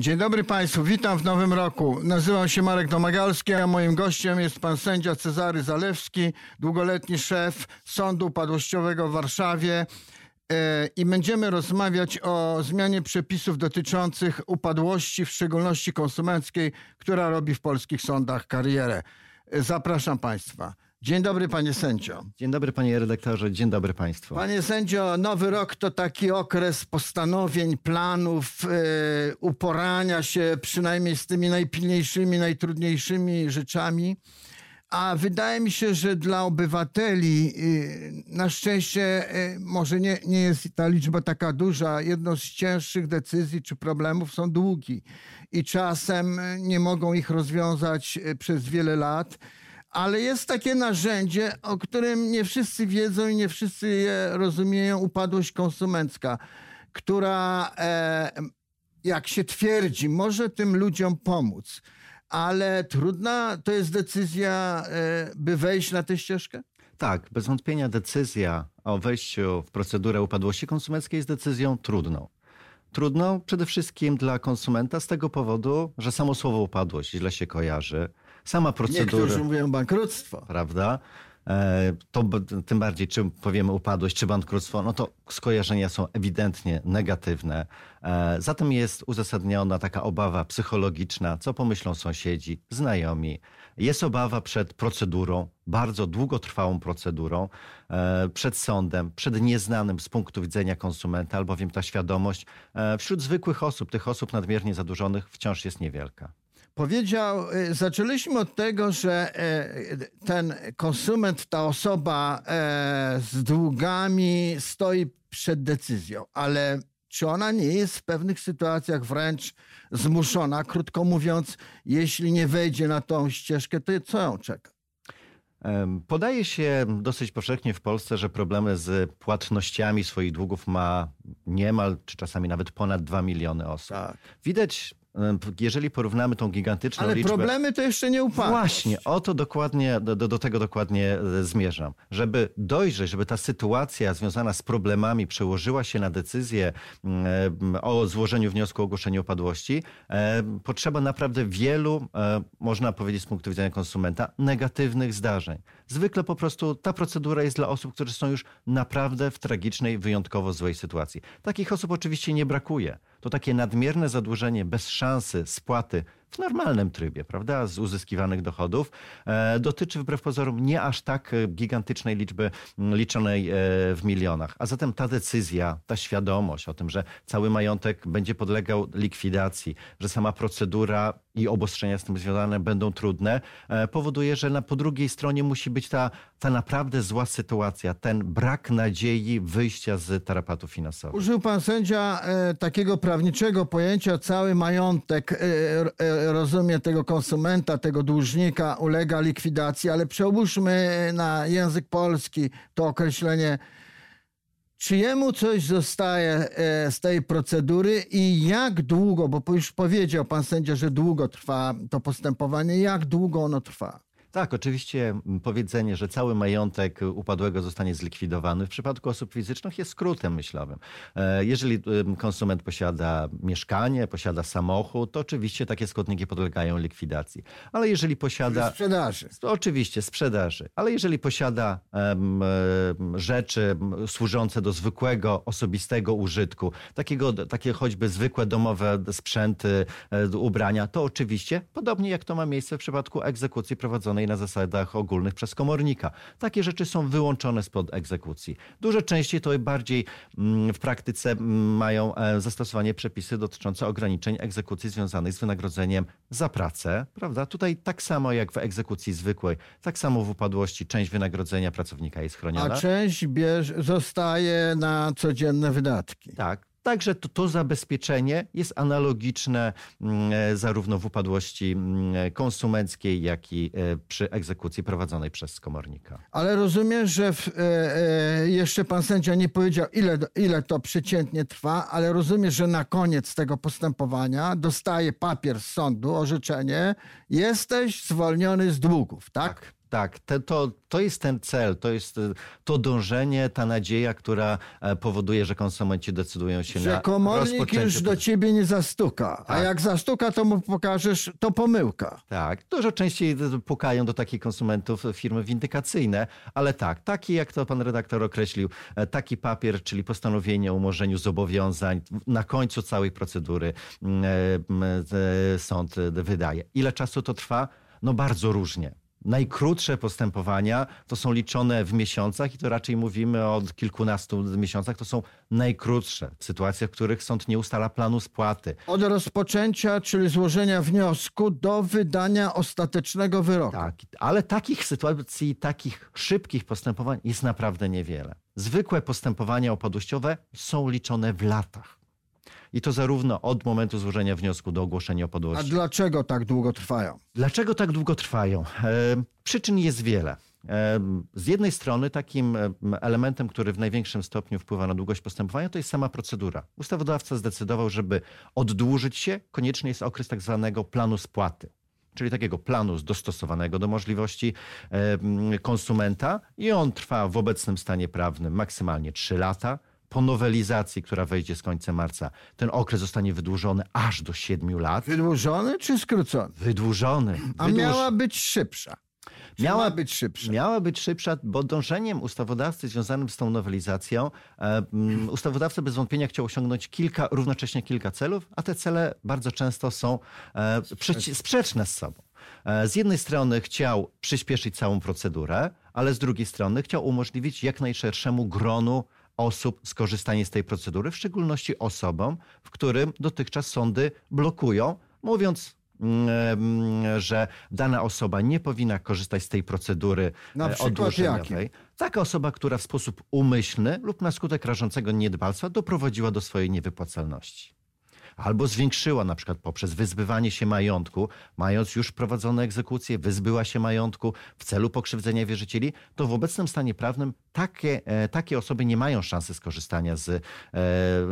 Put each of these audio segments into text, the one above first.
Dzień dobry Państwu, witam w nowym roku. Nazywam się Marek Domagalski, a moim gościem jest pan sędzia Cezary Zalewski, długoletni szef Sądu Upadłościowego w Warszawie. E, I będziemy rozmawiać o zmianie przepisów dotyczących upadłości, w szczególności konsumenckiej, która robi w polskich sądach karierę. E, Zapraszam Państwa. Dzień dobry, panie sędzio. Dzień dobry panie redaktorze, dzień dobry państwu. Panie sędzio, nowy rok to taki okres postanowień, planów, yy, uporania się przynajmniej z tymi najpilniejszymi, najtrudniejszymi rzeczami. A wydaje mi się, że dla obywateli yy, na szczęście yy, może nie, nie jest ta liczba taka duża. Jedną z cięższych decyzji czy problemów są długi i czasem nie mogą ich rozwiązać przez wiele lat ale jest takie narzędzie, o którym nie wszyscy wiedzą i nie wszyscy je rozumieją, upadłość konsumencka, która, e, jak się twierdzi, może tym ludziom pomóc. Ale trudna to jest decyzja, e, by wejść na tę ścieżkę? Tak, bez wątpienia decyzja o wejściu w procedurę upadłości konsumenckiej jest decyzją trudną. Trudną przede wszystkim dla konsumenta z tego powodu, że samo słowo upadłość źle się kojarzy sama procedura. Niektórzy mówią bankructwo. Prawda? E, to tym bardziej, czy powiemy upadłość, czy bankructwo, no to skojarzenia są ewidentnie negatywne. E, zatem jest uzasadniona taka obawa psychologiczna, co pomyślą sąsiedzi, znajomi. Jest obawa przed procedurą, bardzo długotrwałą procedurą, e, przed sądem, przed nieznanym z punktu widzenia konsumenta, albowiem ta świadomość wśród zwykłych osób, tych osób nadmiernie zadłużonych, wciąż jest niewielka powiedział, y, zaczęliśmy od tego, że y, ten konsument, ta osoba y, z długami stoi przed decyzją, ale czy ona nie jest w pewnych sytuacjach wręcz zmuszona, krótko mówiąc, jeśli nie wejdzie na tą ścieżkę, to co ją czeka? Podaje się dosyć powszechnie w Polsce, że problemy z płatnościami swoich długów ma niemal, czy czasami nawet ponad 2 miliony osób. Tak. Widać jeżeli porównamy tą gigantyczną Ale liczbę... problemy to jeszcze nie upadły. Właśnie, o to dokładnie, do, do tego dokładnie e, zmierzam. Żeby dojrzeć, żeby ta sytuacja związana z problemami przełożyła się na decyzję o złożeniu wniosku o ogłoszenie upadłości, e, potrzeba naprawdę wielu, e, można powiedzieć z punktu widzenia konsumenta, negatywnych zdarzeń. Zwykle po prostu ta procedura jest dla osób, które są już naprawdę w tragicznej, wyjątkowo złej sytuacji. Takich osób oczywiście nie brakuje. To takie nadmierne zadłużenie bez szansy spłaty w normalnym trybie, prawda, z uzyskiwanych dochodów, e, dotyczy wbrew pozorom nie aż tak e, gigantycznej liczby liczonej e, w milionach. A zatem ta decyzja, ta świadomość o tym, że cały majątek będzie podlegał likwidacji, że sama procedura i obostrzenia z tym związane będą trudne, powoduje, że na, po drugiej stronie musi być ta, ta naprawdę zła sytuacja, ten brak nadziei wyjścia z tarapatu finansowego. Użył pan sędzia e, takiego prawniczego pojęcia cały majątek e, e, rozumie tego konsumenta, tego dłużnika ulega likwidacji, ale przełóżmy na język polski to określenie czy jemu coś zostaje e, z tej procedury i jak długo, bo już powiedział pan sędzia, że długo trwa to postępowanie, jak długo ono trwa? Tak, oczywiście powiedzenie, że cały majątek upadłego zostanie zlikwidowany w przypadku osób fizycznych jest skrótem myślowym. E, jeżeli konsument posiada mieszkanie, posiada samochód, to oczywiście takie składniki podlegają likwidacji. Ale jeżeli posiada... Sprzedaży. Oczywiście, sprzedaży. Ale jeżeli posiada um, rzeczy służące do zwykłego, osobistego użytku, takiego, takie choćby zwykłe domowe sprzęty, e, ubrania, to oczywiście, podobnie jak to ma miejsce w przypadku egzekucji prowadzonej na zasadach ogólnych przez komornika. Takie rzeczy są wyłączone spod egzekucji. Dużo częściej to bardziej mm, w praktyce mm, mają e, zastosowanie przepisy dotyczące ograniczeń egzekucji związanych z wynagrodzeniem za pracę, prawda? Tutaj tak samo jak w egzekucji zwykłej, tak samo w upadłości część wynagrodzenia pracownika jest chroniona. A część bierz, zostaje na codzienne wydatki. Tak, Także to, to zabezpieczenie jest analogiczne mm, e, zarówno w upadłości mm, konsumenckiej, jak i e, przy egzekucji prowadzonej przez komornika. Ale rozumiem, że w, e, e, jeszcze pan sędzia nie powiedział, ile, ile to przeciętnie trwa, ale rozumiem, że na koniec tego postępowania dostaje papier z sądu, orzeczenie, jesteś zwolniony z długów, tak? tak. Tak, te, to, to jest ten cel, to jest e, to dążenie, ta nadzieja, która e, powoduje, że konsumenci decydują się Że na komornik już do ciebie nie zastuka, a Tak. jak zastuka, to mu pokażesz, to pomyłka. Tak, dużo częściej pukają do takich konsumentów firmy windykacyjne, ale tak, taki jak to pan redaktor określił, e, taki papier, czyli postanowienie o umorzeniu zobowiązań na końcu całej procedury mm, e, e, sąd e, wydaje. Ile czasu to trwa? No bardzo różnie. Najkrótsze postępowania to są liczone w miesiącach i to raczej mówimy o kilkunastu miesiącach. To są najkrótsze w sytuacjach, w których sąd nie ustala planu spłaty. Od rozpoczęcia, czyli złożenia wniosku do wydania ostatecznego wyroku. Tak, ale takich sytuacji, takich szybkich postępowań jest naprawdę niewiele. Zwykłe postępowania upadłościowe są liczone w latach. I to zarówno od momentu złożenia wniosku do ogłoszenia A upadłości. dlaczego tak długo trwają? Dlaczego tak długo trwają? E, przyczyn jest wiele. E, z jednej strony takim e, elementem, który w największym stopniu wpływa na długość postępowania, to jest sama procedura. Ustawodawca zdecydował, żeby oddłużyć się, konieczny jest okres tak zwanego planu spłaty. Czyli takiego planu dostosowanego do możliwości konsumenta i on trwa w obecnym stanie prawnym maksymalnie 3 lata. Po nowelizacji, która wejdzie z końcem marca, ten okres zostanie wydłużony aż do 7 lat. Wydłużony czy skrócony? Wydłużony. A Wydłuż- miała być szybsza. Miała- ma być szybsza. Miała być szybsza, bo dążeniem ustawodawcy związanym z tą nowelizacją, mm, ustawodawca bez wątpienia chciał osiągnąć kilka, równocześnie kilka celów, a te cele bardzo często są e, przeci- sprzeczne z sobą. E, Z jednej strony chciał przyspieszyć całą procedurę, ale z drugiej strony chciał umożliwić jak najszerszemu gronu osób skorzystanie z tej procedury, w szczególności osobom, w którym dotychczas sądy blokują, mówiąc mm, że dana osoba nie powinna korzystać z tej procedury Na e, przykład oddłużeniowej. Taka osoba, która w sposób umyślny lub na skutek rażącego niedbalstwa doprowadziła do swojej niewypłacalności. Albo zwiększyła na przykład poprzez wyzbywanie się majątku, mając już prowadzone egzekucje, wyzbyła się majątku w celu pokrzywdzenia wierzycieli, to w obecnym stanie prawnym takie, e, takie osoby nie mają szansy skorzystania z e,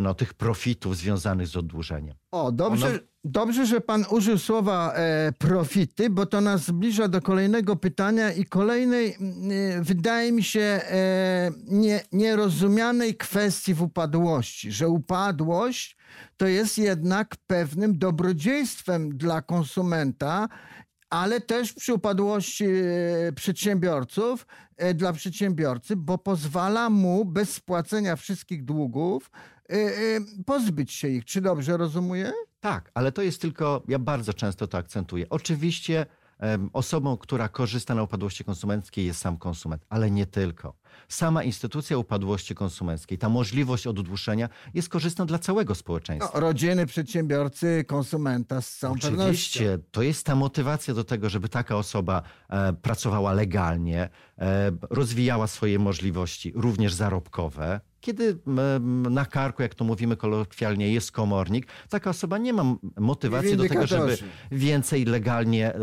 no, tych profitów związanych z oddłużeniem. O, dobrze, dobrze, że pan użył słowa e, profity, bo to nas zbliża do kolejnego pytania i kolejnej, mm, e, wydaje mi się, e, nie, nierozumianej kwestii w upadłości, że upadłość to jest jednak pewnym dobrodziejstwem dla konsumenta, ale też przy upadłości e, przedsiębiorców, e, dla przedsiębiorcy, bo pozwala mu bez spłacenia wszystkich długów e, pozbyć się ich. Czy dobrze rozumuję? Tak, ale to jest tylko, ja bardzo często to akcentuję. Oczywiście osobą, która korzysta na upadłości konsumenckiej jest sam konsument, ale nie tylko. Sama instytucja upadłości konsumenckiej, ta możliwość oddłużenia jest korzystna dla całego społeczeństwa. No, rodziny, przedsiębiorcy, konsumenta z całą pewnością. Oczywiście, to jest ta motywacja do tego, żeby taka osoba e, pracowała legalnie, e, rozwijała swoje możliwości, również zarobkowe. Kiedy na karku, jak to mówimy kolokwialnie, jest komornik, taka osoba nie ma motywacji do tego, żeby więcej legalnie e,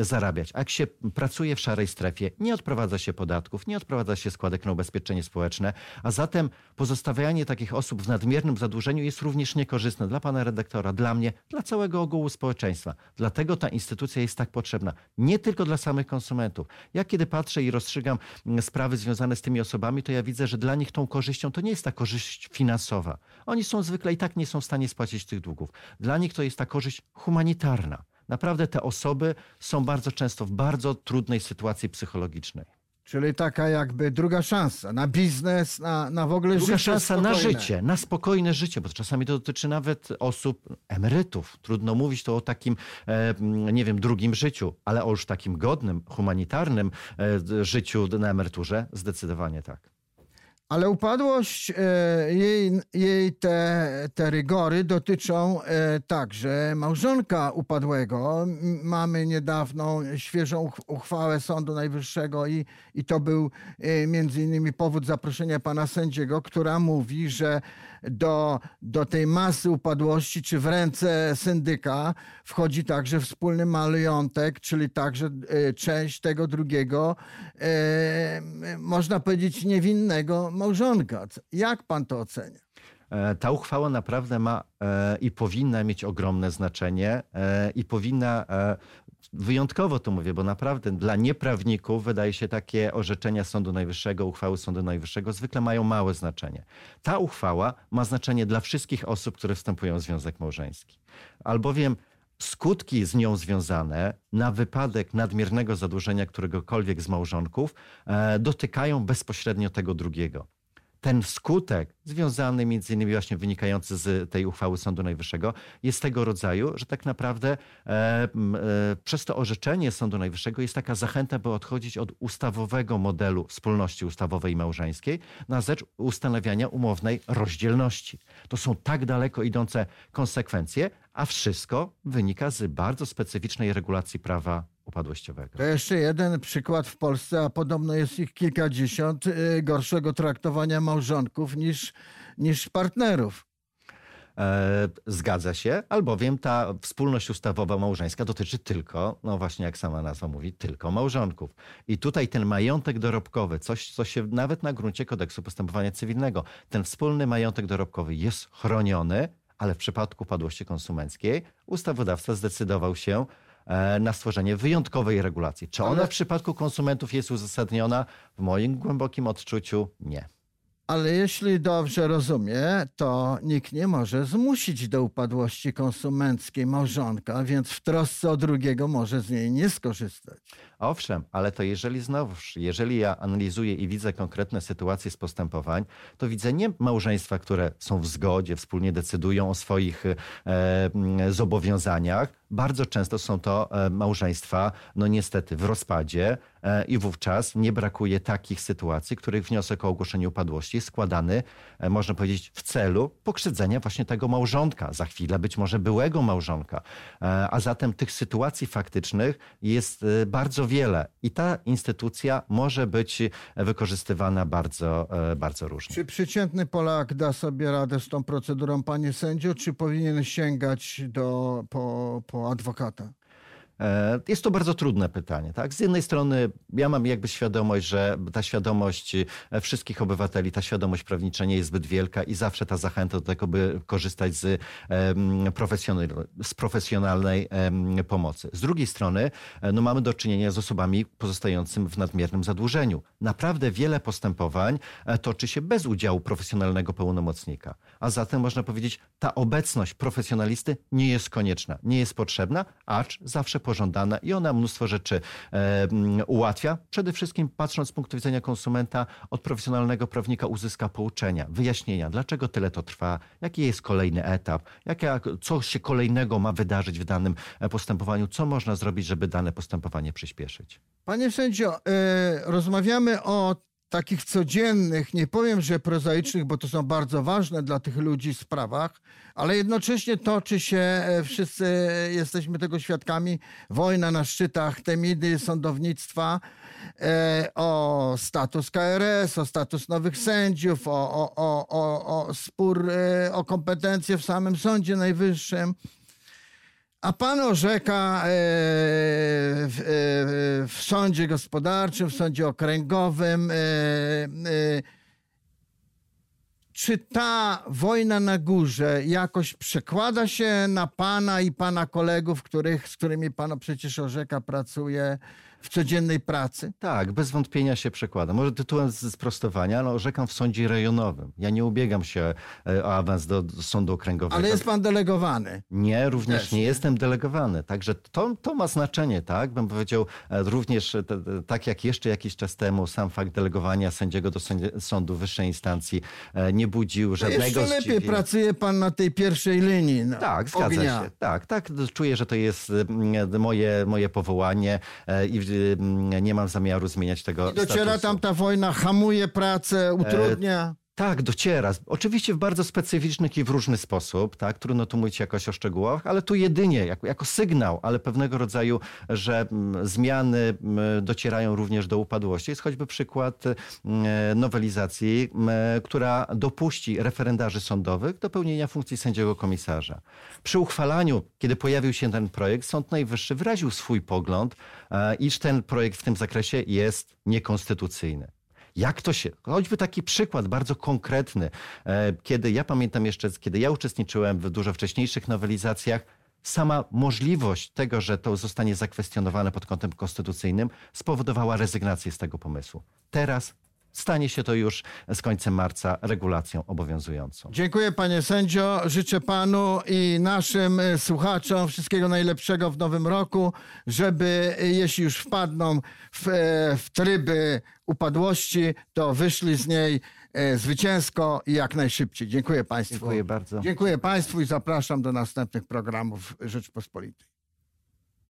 e, zarabiać. A jak się pracuje w szarej strefie, nie odprowadza się podatków, nie odprowadza się składek na ubezpieczenie społeczne, a zatem pozostawianie takich osób w nadmiernym zadłużeniu jest również niekorzystne dla pana redaktora, dla mnie, dla całego ogółu społeczeństwa. Dlatego ta instytucja jest tak potrzebna. Nie tylko dla samych konsumentów. Ja kiedy patrzę i rozstrzygam sprawy związane z tymi osobami, to ja widzę, że dla nich tą korzyścią to nie jest ta korzyść finansowa. Oni są zwykle i tak nie są w stanie spłacić tych długów. Dla nich to jest ta korzyść humanitarna. Naprawdę te osoby są bardzo często w bardzo trudnej sytuacji psychologicznej. Czyli taka jakby druga szansa na biznes, na, na w ogóle Druga życie szansa na spokojne. życie, na spokojne życie, bo czasami to dotyczy nawet osób, emerytów. Trudno mówić to o takim, e, nie wiem, drugim życiu, ale o już takim godnym, humanitarnym e, życiu na emeryturze zdecydowanie tak. Ale upadłość, e, jej, jej te, te rygory dotyczą e, także małżonka upadłego. Mamy niedawną, świeżą uch- uchwałę Sądu Najwyższego i, i to był e, między innymi powód zaproszenia pana sędziego, która mówi, że do, do tej masy upadłości, czy w ręce syndyka wchodzi także wspólny majątek, czyli także e, część tego drugiego, e, można powiedzieć, niewinnego małżonka. Jak pan to ocenia? E, Ta uchwała naprawdę ma i powinna mieć ogromne znaczenie i powinna wyjątkowo to mówię, bo naprawdę dla nieprawników wydaje się takie orzeczenia Sądu Najwyższego, uchwały Sądu Najwyższego zwykle mają małe znaczenie. Ta uchwała ma znaczenie dla wszystkich osób, które wstępują w związek małżeński. Albowiem skutki z nią związane na wypadek nadmiernego zadłużenia któregokolwiek z małżonków e, dotykają bezpośrednio tego drugiego ten skutek związany między innymi właśnie wynikający z tej uchwały Sądu Najwyższego jest tego rodzaju, że tak naprawdę e, e, przez to orzeczenie Sądu Najwyższego jest taka zachęta, by odchodzić od ustawowego modelu wspólności ustawowej i małżeńskiej na rzecz ustanawiania umownej rozdzielności. To są tak daleko idące konsekwencje, a wszystko wynika z bardzo specyficznej regulacji prawa upadłościowego. To jeszcze jeden przykład w Polsce, a podobno jest ich kilkadziesiąt y, gorszego traktowania małżonków niż, niż partnerów. E, zgadza się, albowiem ta wspólność ustawowa małżeńska dotyczy tylko, no właśnie jak sama nazwa mówi, tylko małżonków. I tutaj ten majątek dorobkowy, coś, co się nawet na gruncie kodeksu postępowania cywilnego, ten wspólny majątek dorobkowy jest chroniony, ale w przypadku upadłości konsumenckiej ustawodawca zdecydował się na stworzenie wyjątkowej regulacji. Czy ona Ale... w przypadku konsumentów jest uzasadniona? W moim głębokim odczuciu nie. Ale jeśli dobrze rozumiem, to nikt nie może zmusić do upadłości konsumenckiej małżonka, więc w trosce o drugiego może z niej nie skorzystać. Owszem, ale to jeżeli znowuż, jeżeli ja analizuję i widzę konkretne sytuacje z postępowań, to widzę nie małżeństwa, które są w zgodzie, wspólnie decydują o swoich e, zobowiązaniach. Bardzo często są to e, małżeństwa, no niestety, w rozpadzie e, i wówczas nie brakuje takich sytuacji, których wniosek o ogłoszenie upadłości jest składany, e, można powiedzieć, w celu pokrzywdzenia właśnie tego małżonka, za chwilę być może byłego małżonka. A zatem tych sytuacji faktycznych jest bardzo wiele i ta instytucja może być wykorzystywana bardzo, e, bardzo różnie. Czy przeciętny Polak da sobie radę z tą procedurą, panie sędzio, czy powinien sięgać do, po, po adwokata? E, jest to bardzo trudne pytanie. Tak? Z jednej strony ja mam jakby świadomość, że ta świadomość e, wszystkich obywateli, ta świadomość prawnicza nie jest zbyt wielka i zawsze ta zachęta do tego, by korzystać z, z profesjonalnej pomocy. Z drugiej strony e, no mamy do czynienia z osobami pozostającymi w nadmiernym zadłużeniu. Naprawdę wiele postępowań toczy się bez udziału profesjonalnego pełnomocnika. A zatem można powiedzieć, ta obecność profesjonalisty nie jest konieczna, nie jest potrzebna, acz zawsze pożądana i ona mnóstwo rzeczy ułatwia. Przede wszystkim patrząc z punktu widzenia konsumenta, od profesjonalnego prawnika uzyska pouczenia, wyjaśnienia, dlaczego tyle to trwa, jaki jest kolejny etap, co się kolejnego ma wydarzyć w danym e, postępowaniu, co można zrobić, żeby dane postępowanie przyspieszyć. Panie sędzio, e, rozmawiamy o takich codziennych, nie powiem, że prozaicznych, bo to są bardzo ważne dla tych ludzi sprawach, ale jednocześnie toczy się, e, wszyscy jesteśmy tego świadkami, wojna na szczytach temidy sądownictwa e, o status KRS, o status nowych sędziów, o, o, o, o, spór e, o kompetencje w samym Sądzie Najwyższym. A pan orzeka e, w, e, w, sądzie gospodarczym, w sądzie okręgowym. E, czy ta wojna na górze jakoś przekłada się na pana i pana kolegów, których, z którymi pan przecież orzeka, pracuje? W codziennej pracy? Tak, bez wątpienia się przekłada. Może tytułem sprostowania, no orzekam w sądzie rejonowym. Ja nie ubiegam się e, o awans do, sądu okręgowego. Ale jest pan delegowany? Nie, również Też. nie jestem delegowany. Także to, to ma znaczenie, tak? Bym powiedział, e, również e, tak jak jeszcze jakiś czas temu sam fakt delegowania sędziego do sądu wyższej instancji nie budził żadnego Jeszcze lepiej pracuje pan na tej pierwszej linii. No, tak, zgadza ognia. się. Tak, tak. Czuję, że to jest moje, moje powołanie i nie mam zamiaru zmieniać tego. I dociera statusu. tam ta wojna, hamuje pracę, utrudnia. Tak, dociera. Oczywiście w bardzo specyficzny i w różny sposób, tak? Trudno tu mówić jakoś o szczegółach, ale tu jedynie jako, jako sygnał, ale pewnego rodzaju, że mm, zmiany mm, docierają również do upadłości. Jest choćby przykład mm, nowelizacji, która dopuści referendarzy sądowych do pełnienia funkcji sędziego komisarza. Przy uchwalaniu, kiedy pojawił się ten projekt, Sąd Najwyższy wyraził swój pogląd, e, iż ten projekt w tym zakresie jest niekonstytucyjny. Jak to się, choćby taki przykład bardzo konkretny, e, kiedy ja pamiętam jeszcze, kiedy ja uczestniczyłem w dużo wcześniejszych nowelizacjach, sama możliwość tego, że to zostanie zakwestionowane pod kątem konstytucyjnym, spowodowała rezygnację z tego pomysłu. Teraz stanie się to już z końcem marca regulacją obowiązującą. Dziękuję panie sędzio. Życzę panu i naszym e, słuchaczom wszystkiego najlepszego w nowym roku, żeby e, jeśli już wpadną w, e, w tryby upadłości, to wyszli z niej zwycięsko i jak najszybciej. Dziękuję państwu. Dziękuję bardzo. Dziękuję państwu i zapraszam do następnych programów Rzeczpospolitej.